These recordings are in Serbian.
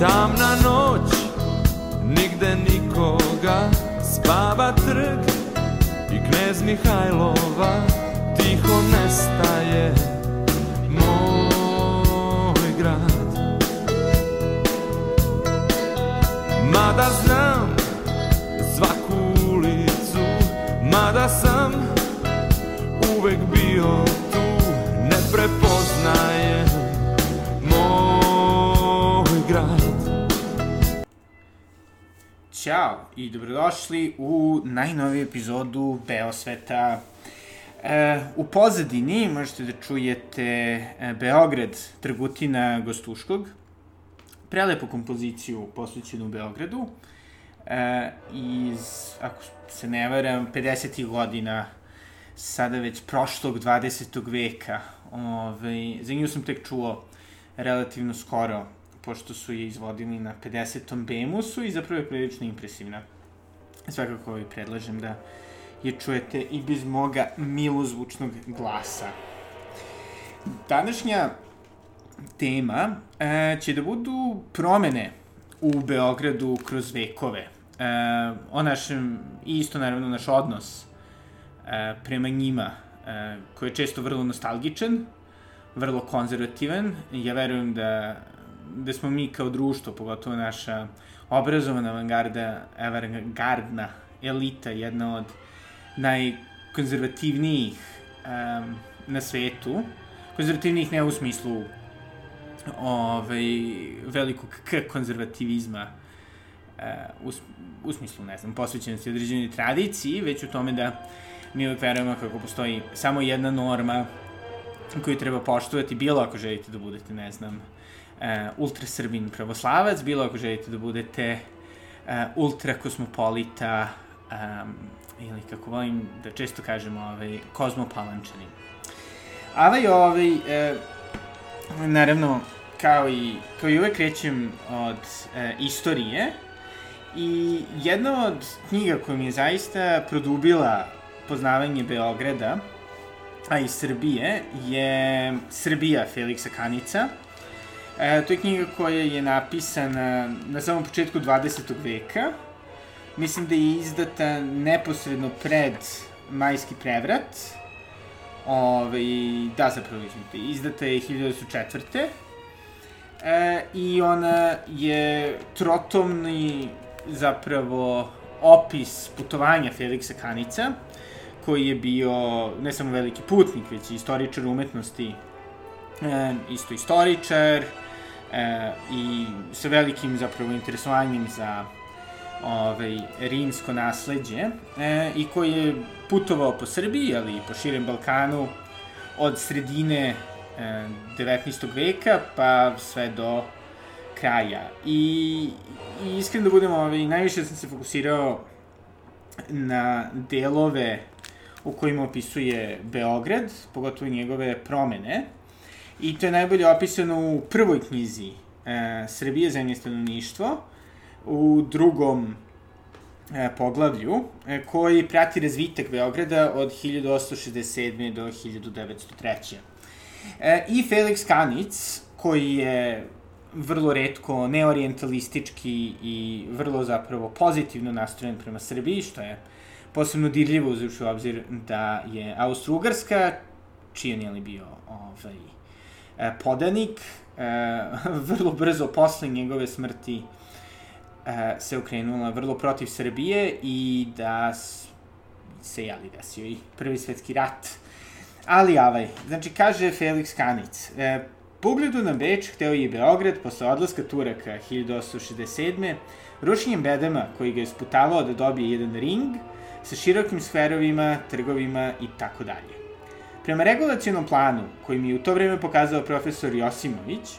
Tamna noć, nigde nikoga. Spava trg i knez Mihajlova Tiho nestaje. Moj grad. Mada znam svaku ulicu Mada sam uvek bio tu Ne prepoznajem Ćao i dobrodošli u najnoviju epizodu Beosveta. E, u pozadini možete da čujete e, Beograd Trgutina Gostuškog, prelepu kompoziciju posvećenu Beogradu, e, iz, ako se ne varam, 50. godina sada već prošlog 20. veka. Ove, za nju sam tek čuo relativno skoro, pošto su je izvodili na 50. Bemusu i zapravo je prilično impresivna. Svakako ovaj predlažem da je čujete i bez moga milozvučnog glasa. Današnja tema e, će da budu promene u Beogradu kroz vekove. E, o našem, isto naravno naš odnos e, prema njima, e, koji je često vrlo nostalgičan, vrlo konzervativan. Ja verujem da, da smo mi kao društvo, pogotovo naša obrazovana avangarda, avangardna elita, jedna od najkonzervativnijih um, na svetu. Konzervativnijih ne u smislu ovaj, velikog k konzervativizma, uh, u, u smislu, ne znam, posvećenosti određenoj tradiciji, već u tome da mi uvek verujemo kako postoji samo jedna norma koju treba poštovati, bilo ako želite da budete, ne znam, ultra srbin pravoslavac, bilo ako želite da budete uh, ultra kosmopolita um, ili kako volim da često kažemo, ovaj, kozmopalančani. Ali, ovaj, e, naravno, kao i, kao i uvek krećem od e, istorije i jedna od knjiga koja mi je zaista produbila poznavanje Beograda, a i Srbije, je Srbija Feliksa Kanica. E, to je knjiga koja je napisana na samom početku 20. veka, mislim da je izdata neposredno pred majski prevrat. Ove, da, zapravo izvinite, izdata je 1904. E, I ona je trotomni zapravo opis putovanja Feliksa Kanica, koji je bio ne samo veliki putnik, već i istoričar umetnosti, e, isto istoričar, e, i sa velikim zapravo interesovanjem za ovaj, rimsko nasledđe e, i koji je putovao po Srbiji, ali i po širem Balkanu od sredine e, 19. veka pa sve do kraja. I, i iskreno da budemo, ovaj, najviše sam se fokusirao na delove u kojima opisuje Beograd, pogotovo njegove promene. I to je najbolje opisano u prvoj knjizi e, Srbije, zemlje stanovništvo, u drugom e, poglavlju, e, koji prati razvitak Beograda od 1867. do 1903. E, I Felix Kanic, koji je vrlo redko neorientalistički i vrlo zapravo pozitivno nastrojen prema Srbiji, što je posebno dirljivo uzavši u obzir da je Austro-Ugarska, čiji je bio ovaj, e, podanik, e, vrlo brzo posle njegove smrti e, se okrenula vrlo protiv Srbije i da se, jeli, desio i prvi svetski rat. Ali, ovaj, znači, kaže Felix Kanic, pogledu na Beč hteo je Beograd posle odlaska Turaka 1867. rušenjem bedema koji ga je sputavao da dobije jedan ring sa širokim skverovima, trgovima i tako dalje. Prema regulacijonom planu, koji mi je u to vreme pokazao profesor Josimović,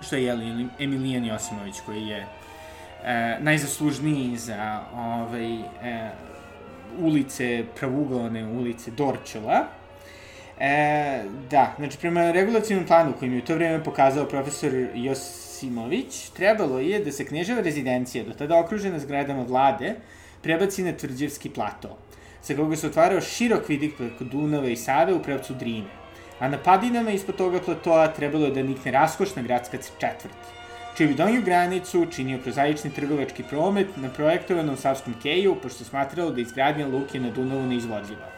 što je Emilijan Josimović, koji je e, najzaslužniji za ovaj, e, ulice, pravugovane ulice Dorčela. E, da, znači prema regulacijnom planu koji mi je u to vreme pokazao profesor Josimović, trebalo je da se knježeva rezidencija, do tada okružena zgradama vlade, prebaci na Tvrđevski plato, sa koga se otvarao širok vidik preko Dunava i Save u pravcu Drine, a na padinama ispod toga platoa trebalo je da nikne raskošna gradska četvrt čiju bi donju granicu činio prozaični trgovački promet na projektovanom Savskom keju, pošto smatralo da izgradnja luke na Dunavu neizvodljiva.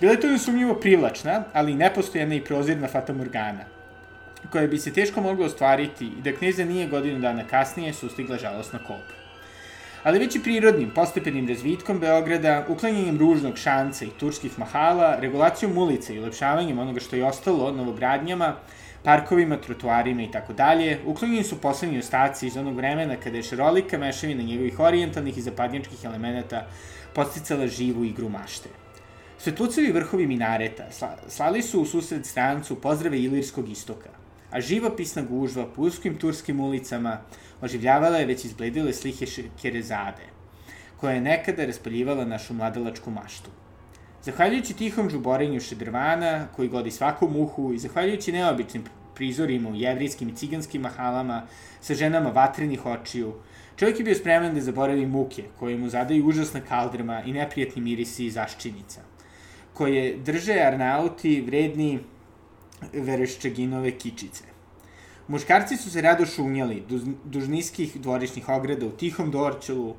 Bila je to nesumnjivo privlačna, ali i nepostojena i prozirna Fata Morgana, koja bi se teško mogla ostvariti i da knjeza nije godinu dana kasnije sustigla žalostna kopa. Ali već i prirodnim, postepenim razvitkom Beograda, uklanjanjem ružnog šanca i turskih mahala, regulacijom ulica i ulepšavanjem onoga što je ostalo novogradnjama, parkovima, trotuarima i tako dalje, uklanjeni su poslednji ostaci iz onog vremena kada je šarolika mešavina njegovih orijentalnih i zapadnjačkih elemenata posticala živu igru mašte. Svetlucevi vrhovi minareta slali su u susred strancu pozdrave Ilirskog istoka, a živopisna gužva po uskim turskim ulicama oživljavala je već izbledile slike Kerezade, koja je nekada raspaljivala našu mladalačku maštu. Zahvaljujući tihom žuborenju šedrvana, koji godi svaku muhu, i zahvaljujući neobičnim prizorima u jevrijskim i ciganskim mahalama sa ženama vatrenih očiju, čovjek je bio spreman da zaboravi muke, koje mu zadaju užasna kaldrma i neprijatni mirisi iz aščinica, koje drže arnauti vredni vereščeginove kičice. Muškarci su se rado šunjali duž, duž niskih dvorišnih ograda u tihom dorčelu,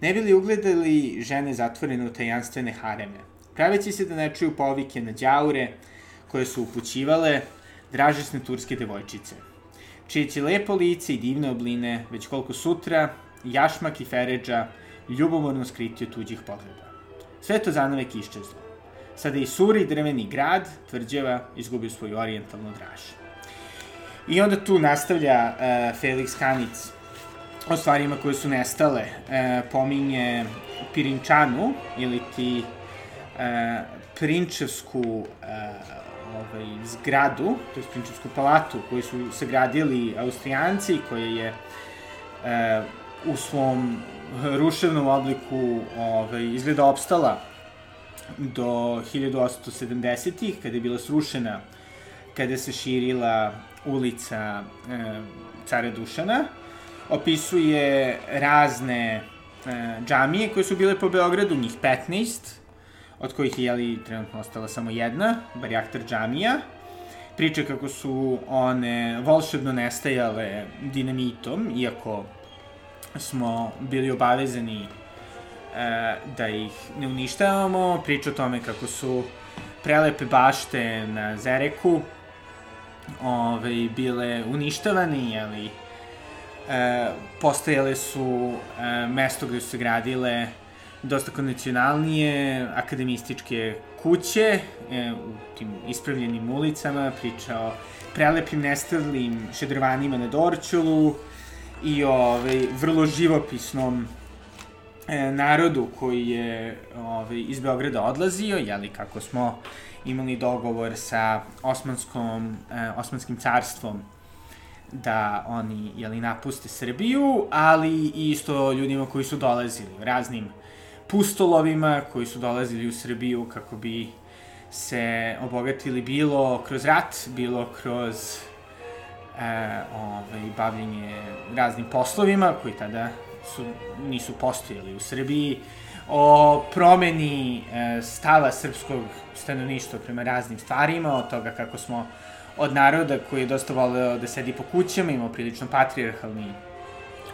ne bili ugledali žene zatvorene u tajanstvene hareme, praveći se da ne čuju povike na djaure koje su upućivale dražesne turske devojčice, čije će lepo lice i divne obline, već koliko sutra, jašmak i feređa, ljubomorno skriti od tuđih pogleda. Sve to zanavek iščezlo. Sada i suri drveni grad, tvrđava, izgubio svoju orijentalnu draž. I onda tu nastavlja uh, Felix Kanic o stvarima koje su nestale. Uh, pominje Pirinčanu, ili ti uh, Prinčevsku uh, ovaj, zgradu, to je Prinčevsku palatu koju su sagradili Austrijanci, koja je uh, u svom ruševnom obliku ovaj, izgleda opstala do 1870-ih, kada je bila srušena, kada se širila ulica e, Care Dušana. Opisuje razne e, džamije koje su bile po Beogradu, njih 15, od kojih je jeli, trenutno ostala samo jedna, Barjaktar džamija. Priča kako su one volšebno nestajale dinamitom, iako smo bili obavezani e, da ih ne uništavamo. Priča o tome kako su prelepe bašte na Zereku ove, bile uništavani, ali e, postojale su e, mesto gde su se gradile dosta konvencionalnije akademističke kuće e, u tim ispravljenim ulicama, priča o prelepim nestradlim šedrvanima na Dorčulu i ovaj, vrlo živopisnom e, narodu koji je ovaj, iz Beograda odlazio, jeli kako smo imali dogovor sa Osmanskom, eh, Osmanskim carstvom da oni jeli, napuste Srbiju, ali isto ljudima koji su dolazili, raznim pustolovima koji su dolazili u Srbiju kako bi se obogatili bilo kroz rat, bilo kroz e, ovaj, bavljenje raznim poslovima koji tada su, nisu postojali u Srbiji, o promeni e, stava srpskog stanovništva prema raznim stvarima, od toga kako smo od naroda koji je dosta voleo da sedi po kućama, imao prilično patrijarhalni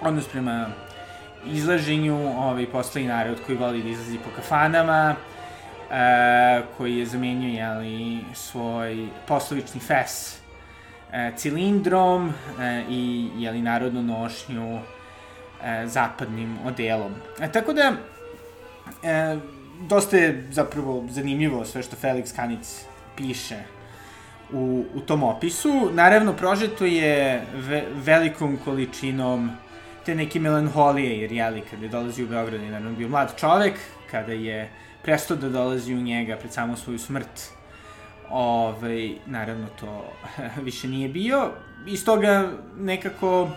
odnos prema izlaženju, ovaj, postoji narod koji voli da izlazi po kafanama, e, koji je zamenio jeli, svoj poslovični fes e, cilindrom e, i jeli, narodnu nošnju e, zapadnim odelom. E, tako da, e, dosta je zapravo zanimljivo sve što Felix Kanic piše u, u tom opisu. Naravno, prožeto je ve, velikom količinom te neke melanholije, jer jeli, kada je dolazi u Beograd, je naravno bio mlad čovek, kada je prestao da dolazi u njega pred samu svoju smrt, ovaj, naravno to više nije bio. Iz toga nekako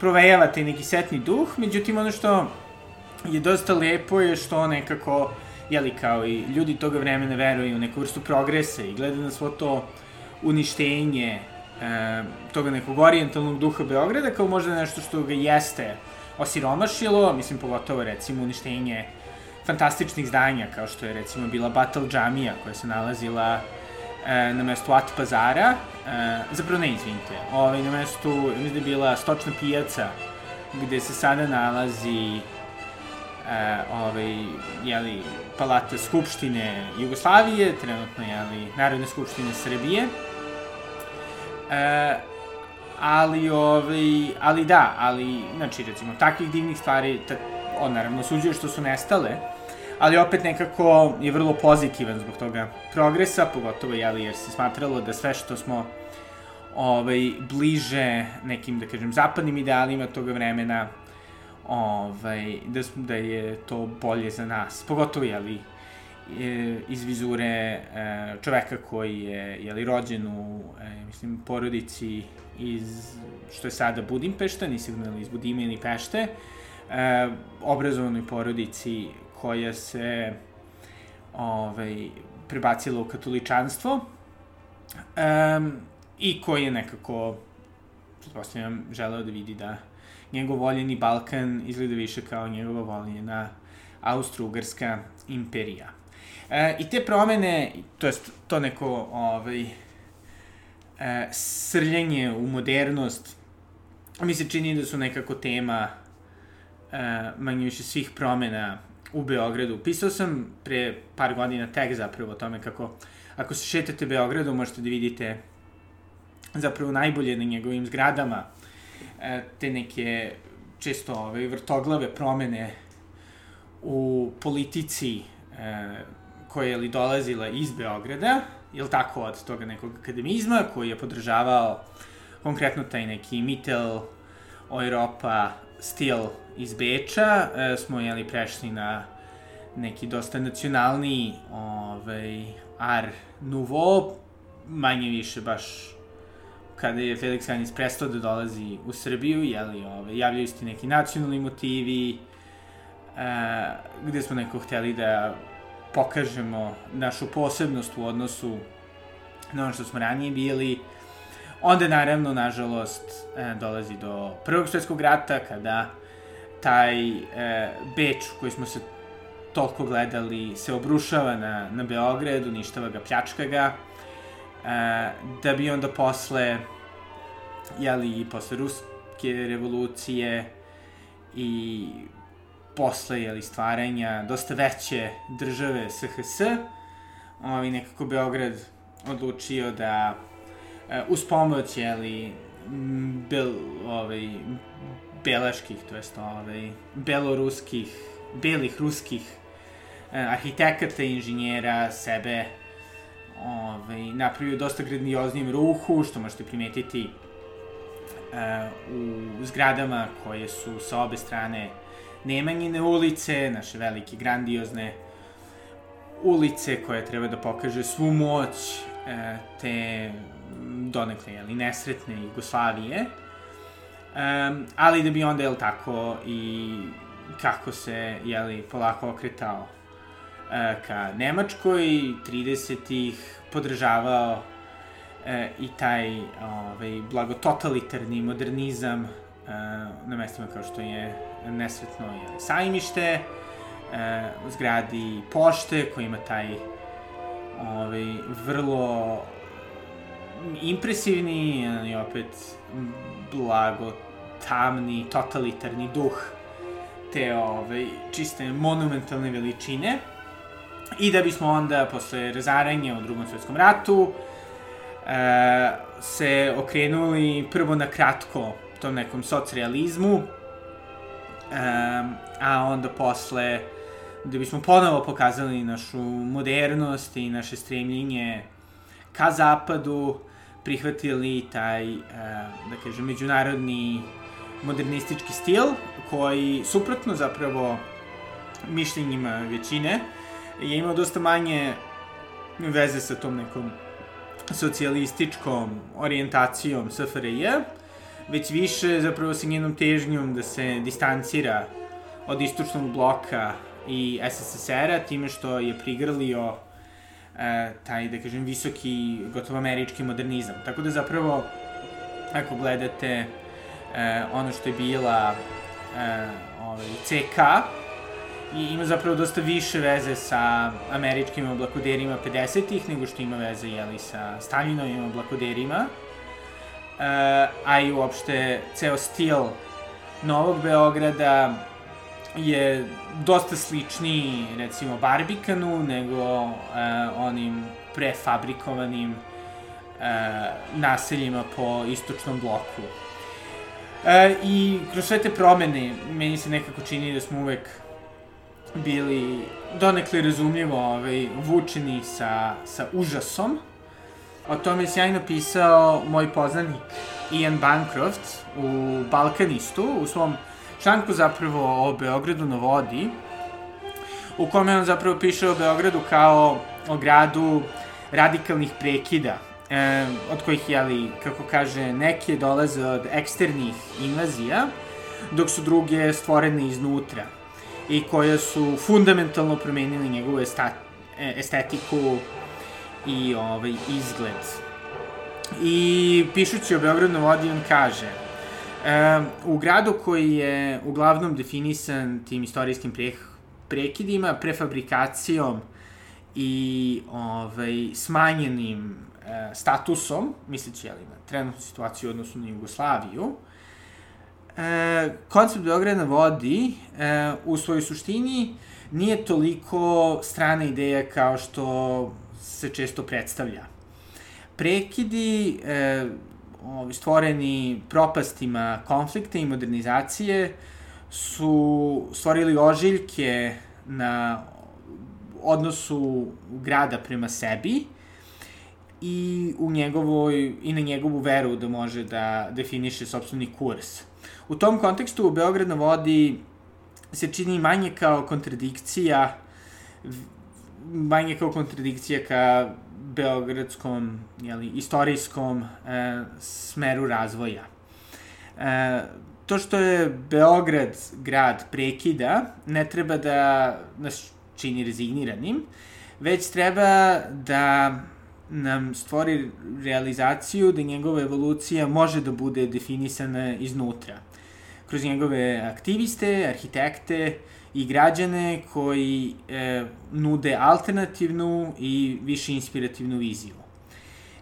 provejava taj neki setni duh, međutim ono što je dosta lepo je što nekako, jeli kao i ljudi toga vremena veruju u neku vrstu progresa i gleda na svo to uništenje e, toga nekog orijentalnog duha Beograda kao možda nešto što ga jeste osiromašilo, mislim pogotovo recimo uništenje fantastičnih zdanja kao što je recimo bila Battle Džamija koja se nalazila e, na mestu At Pazara zapravo ne, izvinite, ovaj, na mestu, mislim da je bila stočna pijaca, gde se sada nalazi e, ovaj, jeli, palata Skupštine Jugoslavije, trenutno, jeli, Narodne Skupštine Srbije. E, ali, ovaj, ali da, ali, znači, recimo, takvih divnih stvari, ta, on naravno suđuje što su nestale, ali opet nekako je vrlo pozitivan zbog toga progresa, pogotovo, jeli, jer se smatralo da sve što smo ovaj, bliže nekim, da kažem, zapadnim idealima toga vremena, ovaj, da, da je to bolje za nas. Pogotovo, jeli, iz vizure e, čoveka koji je jeli, rođen u e, mislim, porodici iz, što je sada Budimpešta, nisi gledali iz Budime ili Pešte, e, obrazovanoj porodici koja se ovaj, prebacila u katoličanstvo um, i koji je nekako, pretpostavljam, želeo da vidi da njegov voljeni Balkan izgleda više kao njegova voljena Austro-Ugarska imperija. E, I te promene, to jest to neko ovaj, e, srljenje u modernost, mi se čini da su nekako tema e, manje više svih promena u Beogradu. Pisao sam pre par godina tek zapravo o tome kako ako se šetate Beogradom možete da vidite zapravo najbolje na njegovim zgradama e, te neke često ove vrtoglave promene u politici e, koja je li dolazila iz Beograda, ili tako, od toga nekog akademizma koji je podržavao konkretno taj neki Mittel, Europa, stil iz Beča, e, smo jeli prešli na neki dosta nacionalni ovaj, art nouveau, manje više baš kada je Felix Janis prestao da dolazi u Srbiju, jeli, ove, javljaju se neki nacionalni motivi, e, gde smo neko hteli da pokažemo našu posebnost u odnosu na ono što smo ranije bili. Onda, naravno, nažalost, e, dolazi do Prvog svetskog rata, kada taj e, Beč koji smo se toliko gledali se obrušava na, na Beograd, uništava ga, pljačka ga, e, da bi onda posle, jeli, posle Ruske revolucije i posle jeli, stvaranja dosta veće države SHS, ovaj, nekako Beograd odlučio da uz pomoć jeli, bel, ovaj, belaških, to jest ovaj, beloruskih, belih ruskih eh, arhitekata i inženjera sebe ovaj, napravio dosta grandioznijem ruhu, što možete primetiti uh, u zgradama koje su sa obe strane Nemanjine ulice, naše velike grandiozne ulice koje treba da pokaže svu moć te donekle, jeli, nesretne Jugoslavije. Um, ali da bi onda, jel tako, i kako se, jeli, polako okretao e, ka Nemačkoj, 30-ih podržavao e, i taj ovaj, blagototalitarni modernizam e, na mestima kao što je nesretno je sajmište, e, u zgradi pošte koji ima taj ovaj, vrlo impresivni i opet blago tamni, totalitarni duh te ovaj, čiste monumentalne veličine. I da bismo onda posle razaranja u drugom svetskom ratu e, se okrenuli prvo na kratko tom nekom socrealizmu, e, a onda posle da bismo ponovo pokazali našu modernost i naše stremljenje ka zapadu, prihvatili taj, e, da kažem, međunarodni modernistički stil, koji, suprotno zapravo mišljenjima većine, je imao dosta manje veze sa tom nekom socijalističkom orijentacijom SFRJ, već više zapravo sa njenom težnjom da se distancira od istočnog bloka i SSSR-a, time što je prigrlio taj, da kažem, visoki, gotovo američki modernizam. Tako da zapravo, ako gledate e, ono što je bila e, ovaj, CK i ima zapravo dosta više veze sa američkim oblakoderima 50-ih nego što ima veze jeli, sa Stalinovim oblakoderima. Uh, a i uopšte ceo stil Novog Beograda je dosta sličniji recimo Barbikanu nego uh, onim prefabrikovanim uh, naseljima po istočnom bloku. Uh, I kroz sve te promene meni se nekako čini da smo uvek bili donekle razumljivo ovaj, vučeni sa, sa užasom. O tome je sjajno pisao moj poznanik Ian Bancroft u Balkanistu, u svom članku zapravo o Beogradu na vodi, u kome on zapravo piše o Beogradu kao o gradu radikalnih prekida, e, od kojih, jeli, kako kaže, neke dolaze od eksternih invazija, dok su druge stvorene iznutra i koje su fundamentalno promenili njegovu estetiku i ovaj, izgled. I pišući o Beogradu na vodi, on kaže e, u gradu koji je uglavnom definisan tim istorijskim pre, prekidima, prefabrikacijom i ovaj, smanjenim e, statusom, misleći jeli, na trenutnu situaciju u odnosu na Jugoslaviju, e, koncept Beograda vodi e, u svojoj suštini nije toliko strana ideja kao što se često predstavlja. Prekidi e, stvoreni propastima konflikta i modernizacije su stvorili ožiljke na odnosu grada prema sebi i u njegovoj i na njegovu veru da može da definiše sobstveni kurs. U tom kontekstu Beograd na vodi se čini manje kao kontradikcija manje kao kontradikcija ka beogradskom, jeli, istorijskom e, smeru razvoja. E, to što je Beograd grad prekida ne treba da nas čini rezigniranim, već treba da nam stvori realizaciju da njegova evolucija može da bude definisana iznutra kroz njegove aktiviste, arhitekte i građane koji e, nude alternativnu i više inspirativnu viziju.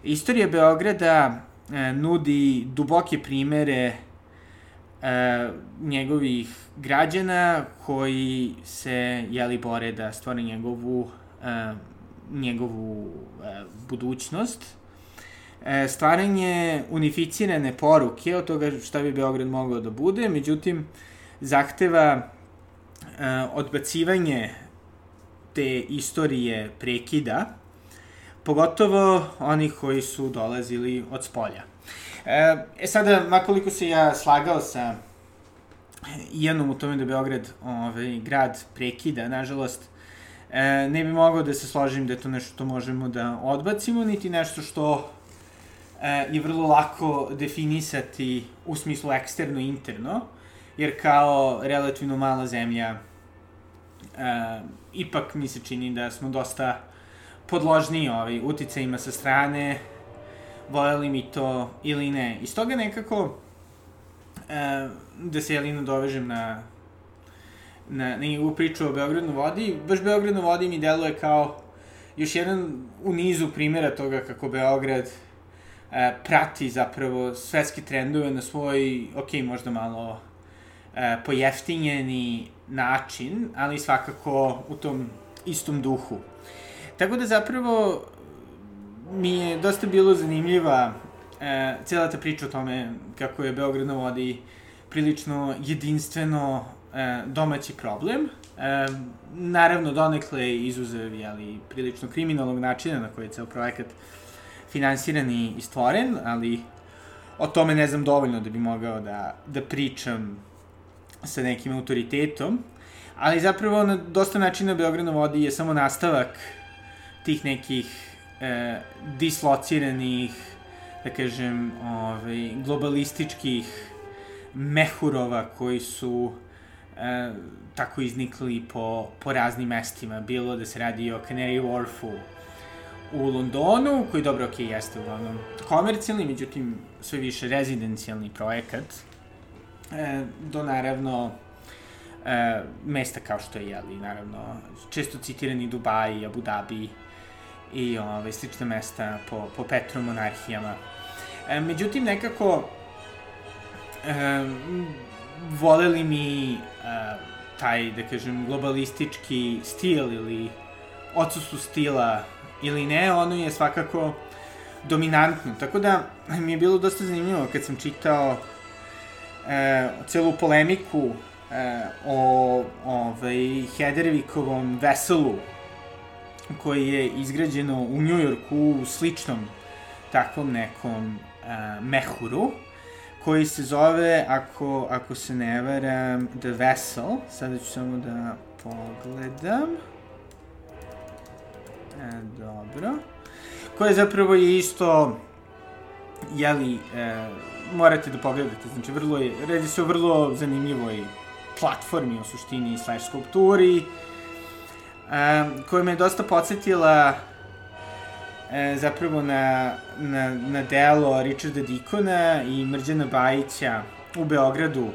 Istorija Beograda e, nudi duboke primere e, njegovih građana koji se jeli bore da stvore njegovu e, njegovu e, budućnost e, stvaranje unificirane poruke od toga šta bi Beograd mogao da bude, međutim, zahteva odbacivanje te istorije prekida, pogotovo onih koji su dolazili od spolja. E, e sada, makoliko se ja slagao sa jednom u tome da Beograd ovaj, grad prekida, nažalost, e, ne bi mogao da se složim da je to nešto što možemo da odbacimo, niti nešto što e, je vrlo lako definisati u smislu eksterno i interno, jer kao relativno mala zemlja e, ipak mi se čini da smo dosta podložni ovaj, uticajima sa strane, voljeli mi to ili ne. I stoga nekako, e, da se Jelina dovežem na, na, na njegovu priču o Beogradu vodi, baš Beogradu vodi mi deluje kao još jedan u nizu primjera toga kako Beograd e, prati zapravo svetski trendove na svoj, ok, možda malo pojeftinjeni način, ali svakako u tom istom duhu. Tako da zapravo mi je dosta bilo zanimljiva e, cijela ta priča o tome kako je Beograd na vodi prilično jedinstveno e, domaći problem. E, naravno, donekle izuzev, jeli, prilično kriminalnog načina na koji je ceo projekat finansiran i stvoren, ali o tome ne znam dovoljno da bi mogao da, da pričam sa nekim autoritetom, ali zapravo na dosta načina Beograd na vodi je samo nastavak tih nekih e, dislociranih, da kažem, ovaj, globalističkih mehurova koji su e, tako iznikli po, po raznim mestima. Bilo da se radi o Canary Wharfu, u Londonu, koji dobro, ok, jeste uglavnom komercijalni, međutim sve više rezidencijalni projekat, do naravno e, mesta kao što je, jeli, naravno, često citirani Dubai, Abu Dhabi i ove, slične mesta po, po petromonarhijama. E, međutim, nekako, e, voleli mi e, taj, da kažem, globalistički stil ili odsustu stila ili ne, ono je svakako dominantno. Tako da mi je bilo dosta zanimljivo kad sam čitao e, celu polemiku e, o ovaj, Hedervikovom veselu koji je izgrađeno u Njujorku u sličnom takvom nekom e, mehuru koji se zove, ako, ako se ne varam, The Vessel. Sada ću samo da pogledam. E, dobro. Zapravo je isto, jeli, e, morate da pogledate, znači vrlo je, radi se o vrlo zanimljivoj platformi u suštini slash skulpturi, e, koja me je dosta podsjetila e, zapravo na, na, na delo Richarda Dikona i Mrđana Bajića u Beogradu,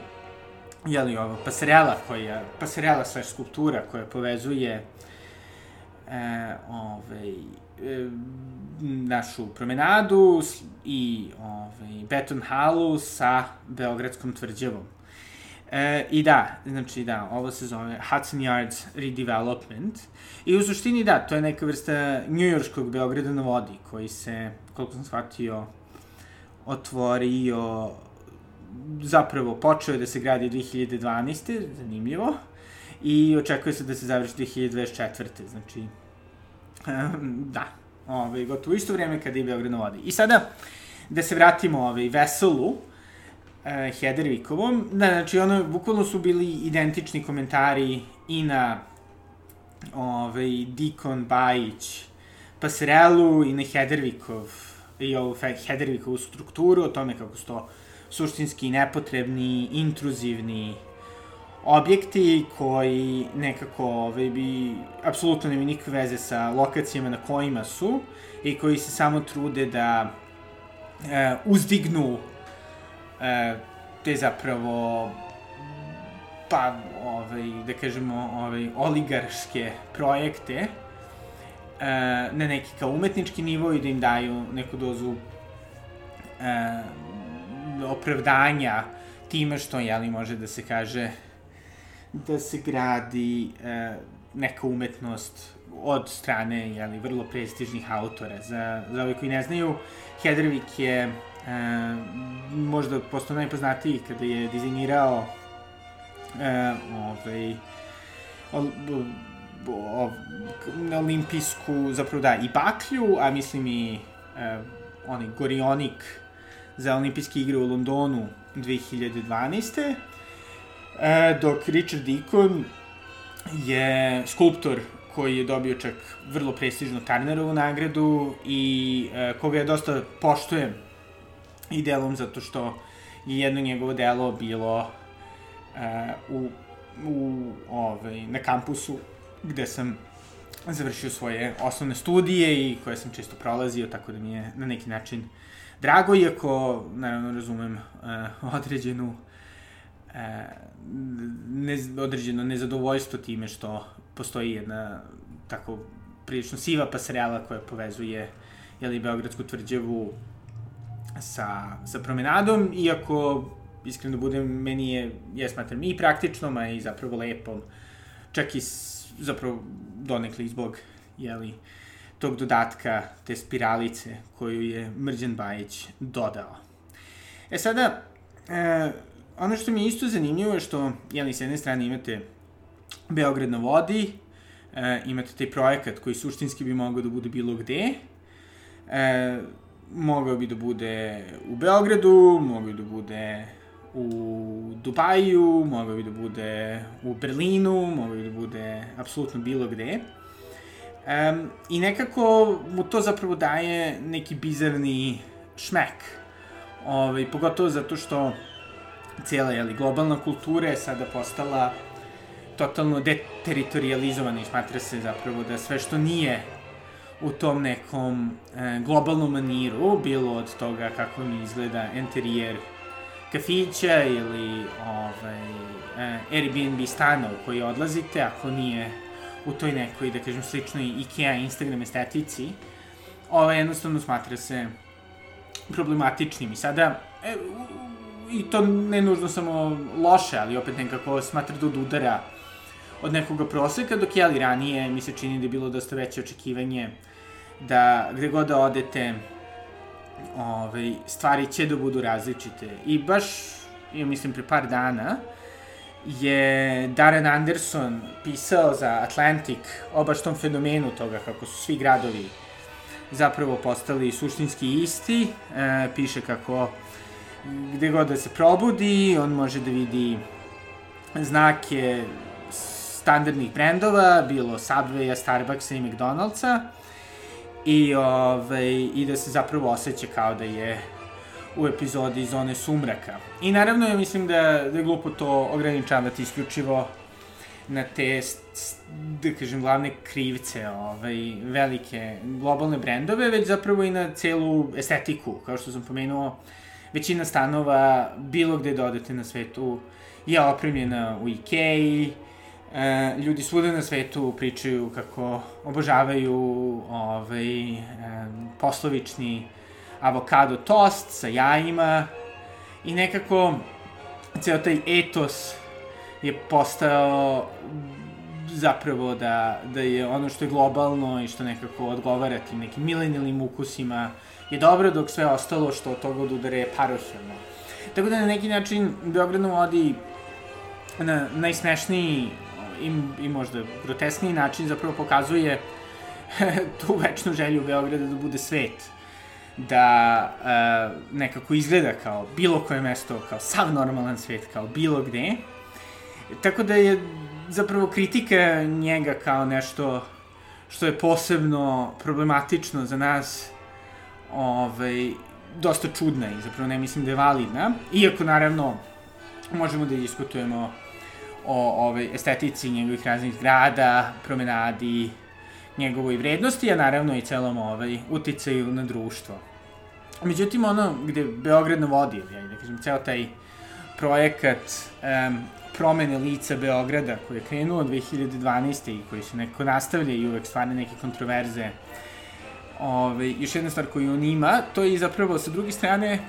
jeli ovo, pasarela koja, pasarela slash skulptura koja povezuje e, ovaj, našu promenadu i ovaj, beton halu sa Beogradskom tvrđavom. E, I da, znači da, ovo se zove Hudson Yards Redevelopment. I u suštini da, to je neka vrsta njujorskog Beograda na vodi, koji se, koliko sam shvatio, otvorio, zapravo počeo je da se gradi 2012. zanimljivo, i očekuje se da se završi 2024. Znači, da, ovaj, gotovo isto vreme kada je Beograd na vodi. I sada, da se vratimo ovaj, Veselu, uh, Hedervikovom, da, znači ono, bukvalno su bili identični komentari i na ovaj, Dikon Bajić Pasrelu i na Hedervikov i ovu Hedervikovu strukturu, o tome kako su to suštinski nepotrebni, intruzivni objekti koji nekako ovaj, bi apsolutno nema nikakve veze sa lokacijama na kojima su i koji se samo trude da e, uzdignu e, te zapravo pa, ovaj, da kažemo, ovaj, oligarške projekte e, na neki kao umetnički nivo i da im daju neku dozu e, opravdanja time što, jeli, može da se kaže da se gradi e, neka umetnost od strane jeli, vrlo prestižnih autora. Za, za ove koji ne znaju, Hedrvik je e, možda postao najpoznatiji kada je dizajnirao e, ovaj, o, o, olimpijsku, zapravo da, i baklju, a mislim i e, onaj gorionik za olimpijske igre u Londonu 2012. E, dok Richard Deacon je skulptor koji je dobio čak vrlo prestižnu Turnerovu nagradu i e, koga je dosta poštujem i delom zato što je jedno njegovo delo bilo e, u, u, ovaj, na kampusu gde sam završio svoje osnovne studije i koje sam često prolazio, tako da mi je na neki način drago, iako, naravno, razumem uh, određenu e, ne, određeno nezadovoljstvo time što postoji jedna tako prilično siva pasarela koja povezuje jeli, Beogradsku tvrđavu sa, sa promenadom, iako iskreno da budem, meni je, ja smatram i praktičnom, a i zapravo lepom, čak i s, zapravo donekli zbog, jeli, tog dodatka, te spiralice koju je Mrđan Bajić dodao. E sada, e, ono što mi je isto zanimljivo je što, jeli, s jedne strane imate Beograd na vodi, e, imate taj projekat koji suštinski bi mogao da bude bilo gde, e, mogao bi da bude u Beogradu, mogao bi da bude u Dubaju, mogao bi da bude u Berlinu, mogao bi da bude apsolutno bilo gde. Um, I nekako mu to zapravo daje neki bizarni šmek. Ovaj, pogotovo zato što cijela jeli, globalna kultura je sada postala totalno deteritorializovana i smatra se zapravo da sve što nije u tom nekom e, globalnom maniru, bilo od toga kako mi izgleda interijer kafića ili ovaj, Airbnb stana u koji odlazite, ako nije u toj nekoj, da kažem, sličnoj IKEA Instagram estetici, ovaj, jednostavno smatra se problematičnim. I sada, e, i to ne nužno samo loše, ali opet nekako smatra da od udara od nekoga proseka, dok je ali ranije mi se čini da je bilo dosta veće očekivanje da gde god da odete, ovaj, stvari će da budu različite. I baš, ja mislim, pre par dana, je Darren Anderson pisao za Atlantic o baš tom fenomenu toga kako su svi gradovi zapravo postali suštinski isti. E, piše kako gde god da se probudi, on može da vidi znake standardnih brendova, bilo Subwaya, Starbucksa i McDonald'sa i, ovaj, i da se zapravo osjeća kao da je u epizodi Zone sumraka. I naravno ja mislim da, da je glupo to ograničavati isključivo na te, da kažem, glavne krivce, ovaj, velike globalne brendove, već zapravo i na celu estetiku, kao što sam pomenuo, većina stanova, bilo gde da odete na svetu, je opremljena u Ikei, e, ljudi svuda na svetu pričaju kako obožavaju ovaj, e, poslovični avokado tost sa jajima i nekako ceo taj etos je postao zapravo da, da je ono što je globalno i što nekako odgovara tim nekim milenilnim ukusima je dobro, dok sve ostalo što od toga odudare je parohilno. Tako da na neki način Beograd nam vodi na najsmešniji i, i možda groteskniji način zapravo pokazuje tu večnu želju Beograda da bude svet da uh, nekako izgleda kao bilo koje mesto, kao sav normalan svet, kao bilo gde. Tako da je zapravo kritika njega kao nešto što je posebno problematično za nas ovaj, dosta čudna i zapravo ne mislim da je validna. Iako naravno možemo da diskutujemo o ovaj, estetici njegovih raznih grada, promenadi, njegovoj vrednosti, a naravno i celom ovaj, uticaju na društvo. Međutim, ono gde Beograd navodi, ja da kažem, ceo taj projekat um, promene lica Beograda koji je krenuo 2012. i koji se neko nastavlja i uvek stvarne neke kontroverze. Ove, još jedna stvar koju on ima, to je zapravo sa druge strane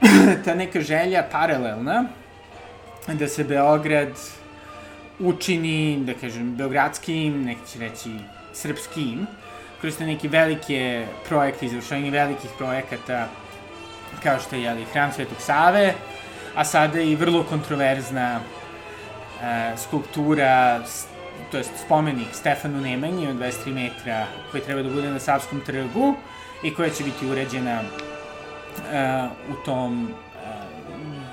ta neka želja paralelna da se Beograd učini, da kažem, beogradskim, neki će reći srpskim, koriste neke velike projekte, izvršenje velikih projekata, kao što je jeli, Hram Svetog Save, a sada i vrlo kontroverzna e, skulptura, to je spomenik Stefanu Nemanji od 23 metra, koji treba da bude na Savskom trgu i koja će biti uređena e, u tom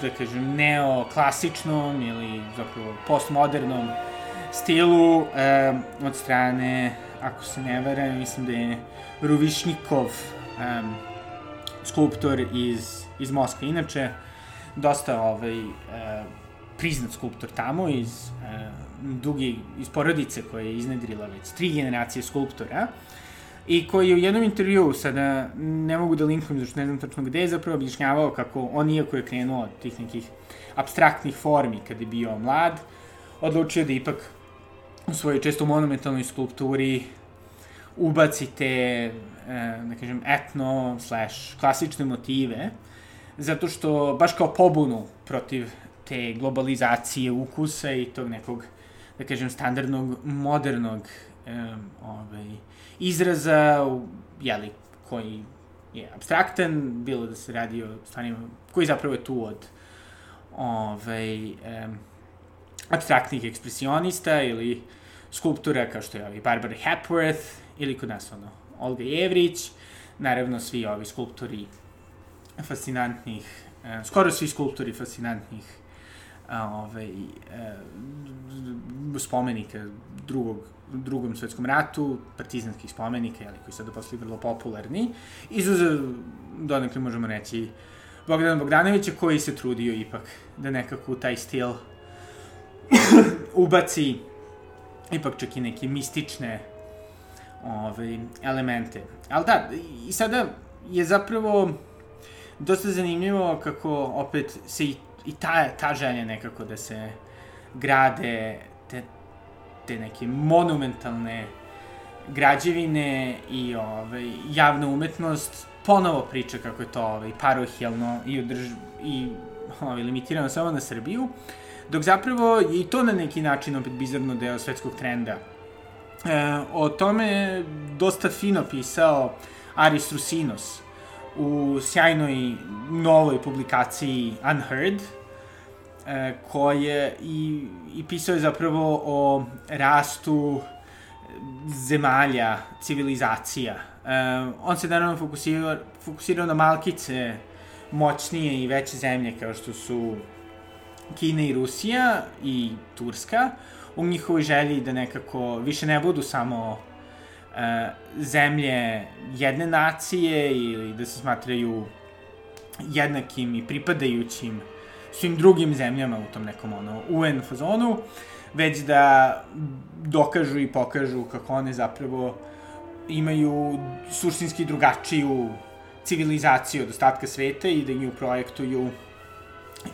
da kažem, neoklasičnom ili zapravo postmodernom stilu e, od strane ako se ne varam, mislim da je Ruvišnikov um, skulptor iz, iz Moskve. Inače, dosta ovaj, uh, priznat skulptor tamo iz uh, dugi, iz porodice koja je iznedrila već tri generacije skulptora i koji je u jednom intervju, sada ne mogu da linkujem, zašto ne znam tačno gde, je zapravo objašnjavao kako on, iako je krenuo od tih nekih abstraktnih formi kada je bio mlad, odlučio da ipak u svojoj često monumentalnoj skulpturi ubacite, e, da kažem, etno slash klasične motive, zato što baš kao pobunu protiv te globalizacije ukusa i tog nekog, da kažem, standardnog, modernog um, ovaj, izraza, jeli, koji je abstraktan, bilo da se radi o stvarima, koji zapravo je tu od ovaj, um, abstraktnih ekspresionista ili skulptura kao što je ovaj Barbara Hepworth ili kod nas ono Olga Jevrić, naravno svi ovi skulptori fascinantnih, skoro svi skulptori fascinantnih ovaj, eh, spomenika drugog, drugom svetskom ratu, partizanskih spomenika, jeli, koji su sada postali vrlo popularni. Izuzev, donekle možemo reći, Bogdana Bogdanovića, koji se trudio ipak da nekako taj stil ubaci ipak čak i neke mistične ove, elemente. Ali da, i sada je zapravo dosta zanimljivo kako opet se i, i ta, ta želja nekako da se grade te, te neke monumentalne građevine i ovaj, javna umetnost ponovo priča kako je to ovaj, parohijalno i, održ, i ovaj, limitirano samo na Srbiju, dok zapravo je i to na neki način opet bizarno deo svetskog trenda. E, o tome dosta fino pisao Aris Rusinos u sjajnoj novoj publikaciji Unheard, koje i, i pisao je zapravo o rastu zemalja, civilizacija. E, on se naravno fokusirao, fokusirao na malkice moćnije i veće zemlje kao što su Kina i Rusija i Turska u njihovoj želji da nekako više ne budu samo e, zemlje jedne nacije ili da se smatraju jednakim i pripadajućim svim drugim zemljama u tom nekom ono UN fazonu, već da dokažu i pokažu kako one zapravo imaju suštinski drugačiju civilizaciju od ostatka sveta i da nju projektuju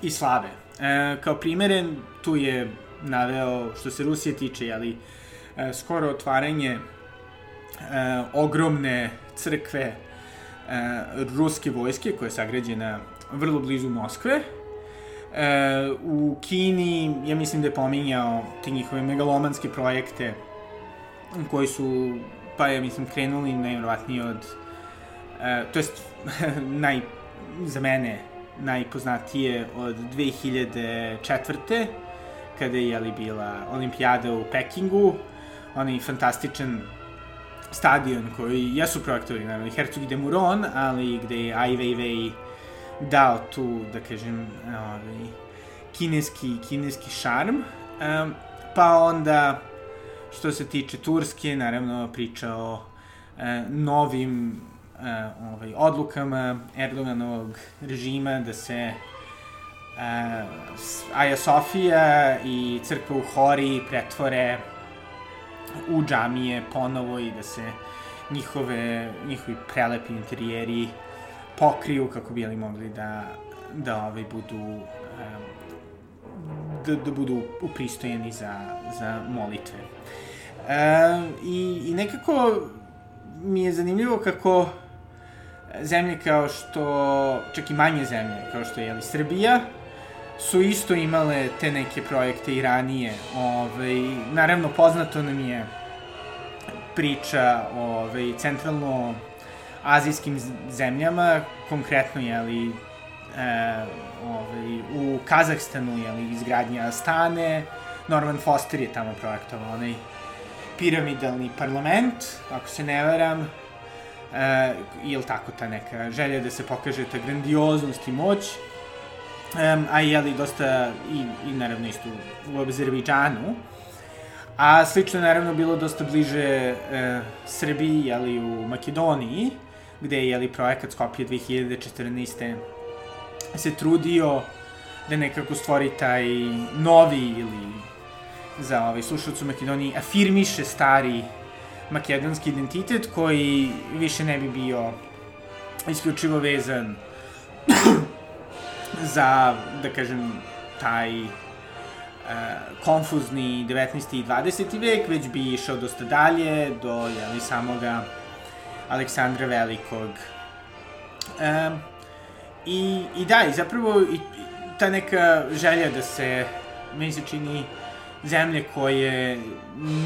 i slave. E, kao primere, tu je naveo, što se Rusije tiče, ali e, skoro otvaranje e, ogromne crkve e, ruske vojske koja je sagrađena vrlo blizu Moskve. E, u Kini, ja mislim da je pominjao te njihove megalomanske projekte koji su, pa ja mislim, krenuli najvjerovatnije od, e, to jest, naj, za mene, najpoznatije od 2004 kada je jeli, bila olimpijada u Pekingu, onaj fantastičan stadion koji jesu projektori, naravno, Herzog de Muron, ali gde je Ai Weiwei dao tu, da kažem, ovaj, kineski, kineski šarm. Um, pa onda, što se tiče Turske, naravno, priča o e, novim e, ovaj, odlukama Erdoganovog režima da se uh, Aja Sofija i crkva u Hori pretvore u džamije ponovo i da se njihove, njihovi prelepi interijeri pokriju kako bi ali mogli da, da ovaj budu da, da budu upristojeni za, za molitve. Um, i, I nekako mi je zanimljivo kako zemlje kao što, čak i manje zemlje, kao što je jeli, Srbija, su isto imale te neke projekte i ranije. Ove, ovaj, naravno, poznato nam je priča o ovaj, centralno azijskim zemljama, konkretno je li e, ovaj, u Kazahstanu je li izgradnja Astane, Norman Foster je tamo projektovao onaj piramidalni parlament, ako se ne varam, e, ili tako ta neka želja da se pokaže ta grandioznost i moć, um, a je li dosta i, i naravno isto u Azerbejdžanu. A slično je naravno bilo dosta bliže e, Srbiji, ali u Makedoniji, gde je li projekat Skopje 2014. se trudio da nekako stvori taj novi ili za ovaj slušalcu u Makedoniji afirmiše stari makedonski identitet koji više ne bi bio isključivo vezan za, da kažem, taj uh, konfuzni 19. i 20. vek, već bi išao dosta dalje, do jeli, samoga Aleksandra Velikog. Um, i, I da, i zapravo i, ta neka želja da se, meni se čini, zemlje koje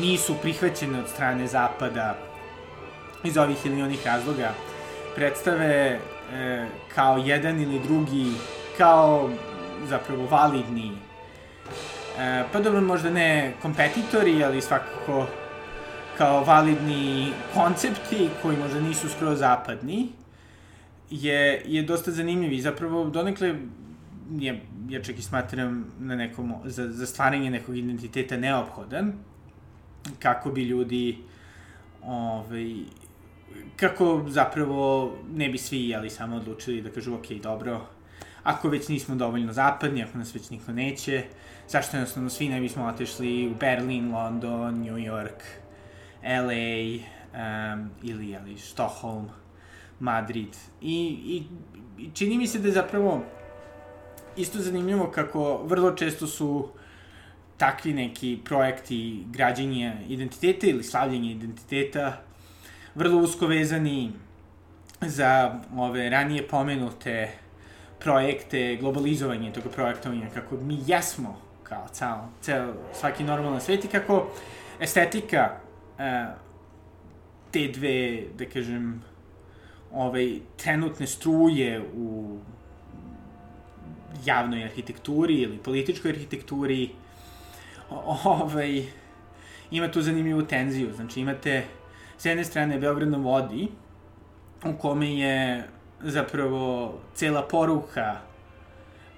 nisu prihvaćene od strane Zapada iz ovih ili onih razloga predstave e, kao jedan ili drugi kao zapravo validni e, pa dobro možda ne kompetitori, ali svakako kao validni koncepti koji možda nisu skroz zapadni je, je dosta zanimljiv i zapravo donekle je, ja čak i smatram na nekom, za, za stvaranje nekog identiteta neophodan kako bi ljudi ovaj, kako zapravo ne bi svi jeli samo odlučili da kažu ok, dobro, ako već nismo dovoljno zapadni, ako nas već niko neće, zašto jednostavno svi ne bismo otešli u Berlin, London, New York, LA um, ili, ili Stockholm, Madrid. I, i, I čini mi se da je zapravo isto zanimljivo kako vrlo često su takvi neki projekti građenja identiteta ili slavljenja identiteta vrlo usko vezani za ove ranije pomenute projekte, globalizovanje toga projektovanja, kako mi jesmo kao ceo, ceo svaki normalan svet i kako estetika te dve, da kažem, ovaj, trenutne struje u javnoj arhitekturi ili političkoj arhitekturi, ovaj, ima tu zanimljivu tenziju. Znači, imate s jedne strane Beograd na vodi, u kome je zapravo cela poruka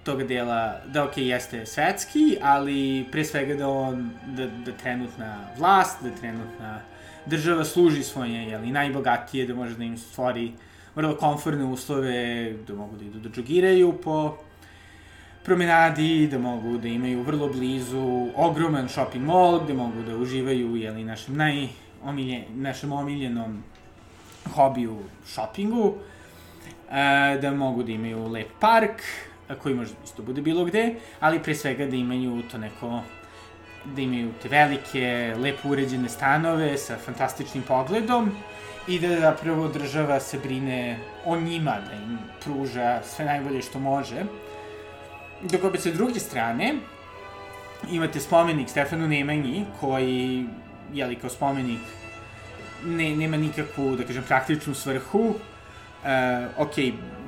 tog dela, da ok, jeste svetski, ali pre svega da on, da, da trenutna vlast, da trenutna država služi svoje, jeli, najbogatije, da može da im stvori vrlo komfortne uslove, da mogu da idu da džogiraju po promenadi, da mogu da imaju vrlo blizu ogroman shopping mall, gde mogu da uživaju, jeli, našem najomilje, našem omiljenom hobiju shoppingu, da mogu da imaju lep park, koji može isto bude bilo gde, ali pre svega da imaju to neko da imaju te velike, lepo uređene stanove sa fantastičnim pogledom i da zapravo država se brine o njima, da im pruža sve najbolje što može. Dok opet sa druge strane, imate spomenik Stefanu Nemanji, koji, jeli, kao spomenik ne, nema nikakvu, da kažem, praktičnu svrhu. Uh, ok,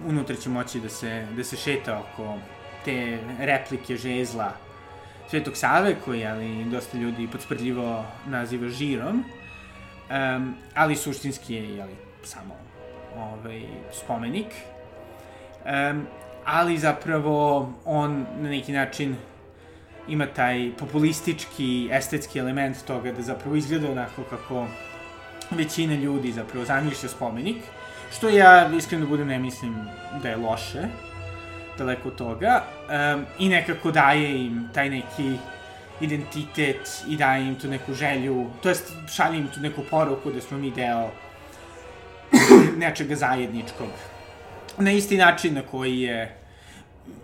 unutra će moći da se, da se šeta oko te replike žezla Svetog Save, koji ali dosta ljudi podsprdljivo naziva žirom, um, ali suštinski je jeli, samo ovaj, spomenik. Um, ali zapravo on na neki način ima taj populistički, estetski element toga da zapravo izgleda onako kako većina ljudi zapravo zamišlja spomenik, što ja iskreno budem ne mislim da je loše, daleko od toga, um, i nekako daje im taj neki identitet i daje im tu neku želju, to jest šalje im tu neku poruku da smo mi deo nečega zajedničkog. Na isti način na koji je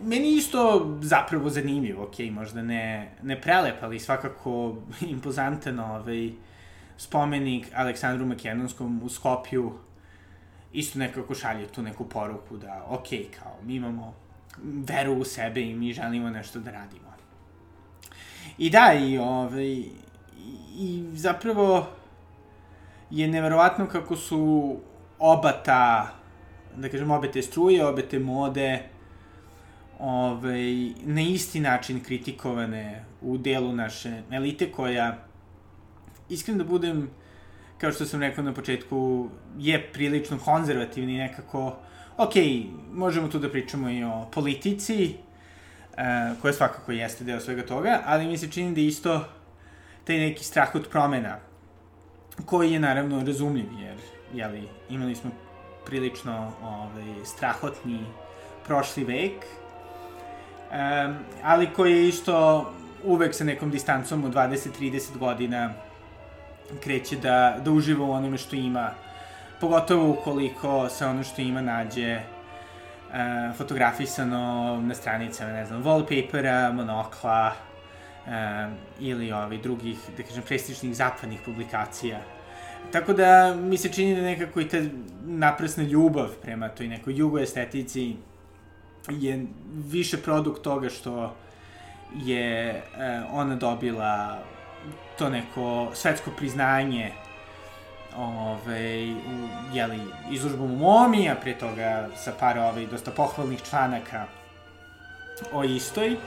meni isto zapravo zanimljivo, ok, možda ne, ne prelep, ali svakako impozantan ovaj, spomenik Aleksandru Makedonskom u Skopju isto nekako šalje tu neku poruku da, ok, kao, mi imamo veru u sebe i mi želimo nešto da radimo. I da, i, ovaj, i, i zapravo je neverovatno kako su oba ta, da kažem, obe te struje, obe te mode, ovaj, na isti način kritikovane u delu naše elite koja, iskreno da budem, kao što sam rekao na početku, je prilično konzervativni nekako, ok, možemo tu da pričamo i o politici, uh, koja svakako jeste deo svega toga, ali mi se čini da isto taj neki strah od promena, koji je naravno razumljiv, jer jeli, imali smo prilično ovaj, strahotni prošli vek, um, ali koji je isto uvek sa nekom distancom od 20-30 godina kreće da, da uživa u onome što ima pogotovo ukoliko se ono što ima nađe uh, fotografisano na stranicama, ne znam, wallpapera, monokla uh, ili ovi drugih, da kažem, prestižnih zapadnih publikacija. Tako da mi se čini da nekako i ta naprasna ljubav prema toj nekoj jugoestetici je više produkt toga što je uh, ona dobila to neko svetsko priznanje ovaj, u, jeli, izložbom u Momi, a pre toga sa par ovaj, dosta pohvalnih članaka o istoj. E,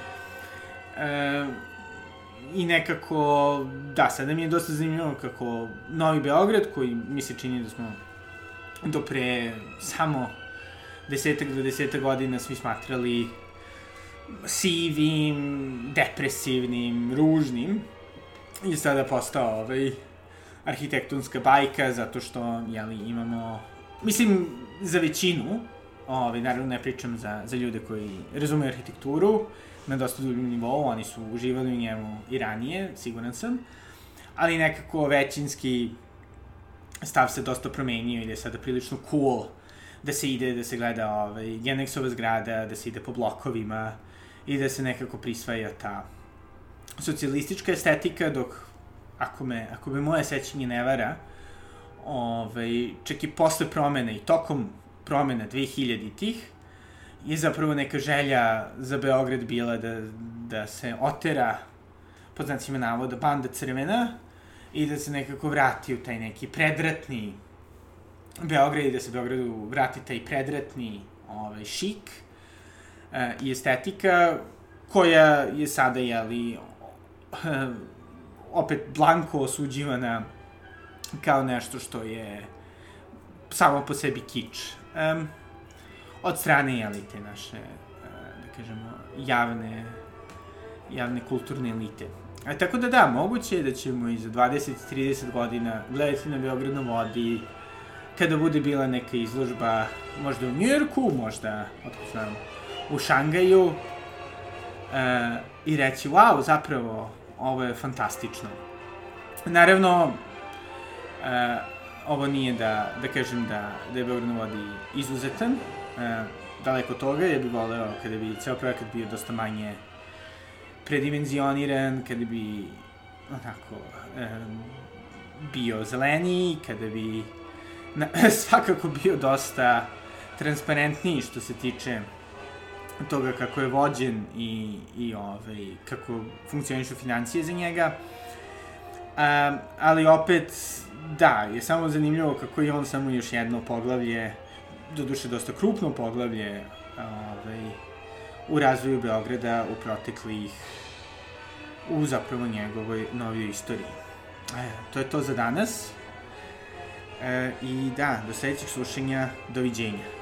I nekako, da, sada mi je dosta zanimljivo kako Novi Beograd, koji mi se čini da smo do pre samo desetak do desetak godina svi smatrali sivim, depresivnim, ružnim, i sada postao ovaj, arhitektonska bajka, zato što, jeli, imamo, mislim, za većinu, ovaj, naravno ne pričam za, za ljude koji razumeju arhitekturu, na dosta dubim nivou, oni su uživali u njemu i ranije, siguran sam, ali nekako većinski stav se dosta promenio i da je sada prilično cool da se ide, da se gleda ovaj, Genexova zgrada, da se ide po blokovima i da se nekako prisvaja ta socijalistička estetika, dok ako me, ako me moje sećanje ne vara, ovaj, čak i posle promene i tokom promena 2000-ih, je zapravo neka želja za Beograd bila da, da se otera, pod znacima navoda, banda crvena i da se nekako vrati u taj neki predratni Beograd i da se Beogradu vrati taj predratni ovaj, šik e, i estetika koja je sada, jeli, opet blanko osuđivana kao nešto što je samo po sebi kič. Um, od strane, jeli, te naše, uh, da kažemo, javne, javne kulturne elite. A, tako da da, moguće je da ćemo i za 20-30 godina gledati na Beograd na vodi, kada bude bila neka izložba, možda u Njujorku, možda, otko znam, u Šangaju, uh, i reći, wow, zapravo, ovo je fantastično. Naravno, uh, ovo nije da, da kažem da, da je Beograd na vodi izuzetan, uh, daleko toga, ja bih voleo kada bi ceo projekat bio dosta manje predimenzioniran, kada bi onako um, bio zeleniji, kada bi na, svakako bio dosta transparentniji što se tiče toga kako je vođen i, i ovaj, kako funkcionišu financije za njega. Um, ali opet, da, je samo zanimljivo kako je on samo još jedno poglavlje, doduše dosta krupno poglavlje, ovaj, u razvoju Beograda u proteklih, u zapravo njegovoj novijoj istoriji. E, to je to za danas. E, I da, do sledećeg slušanja, doviđenja.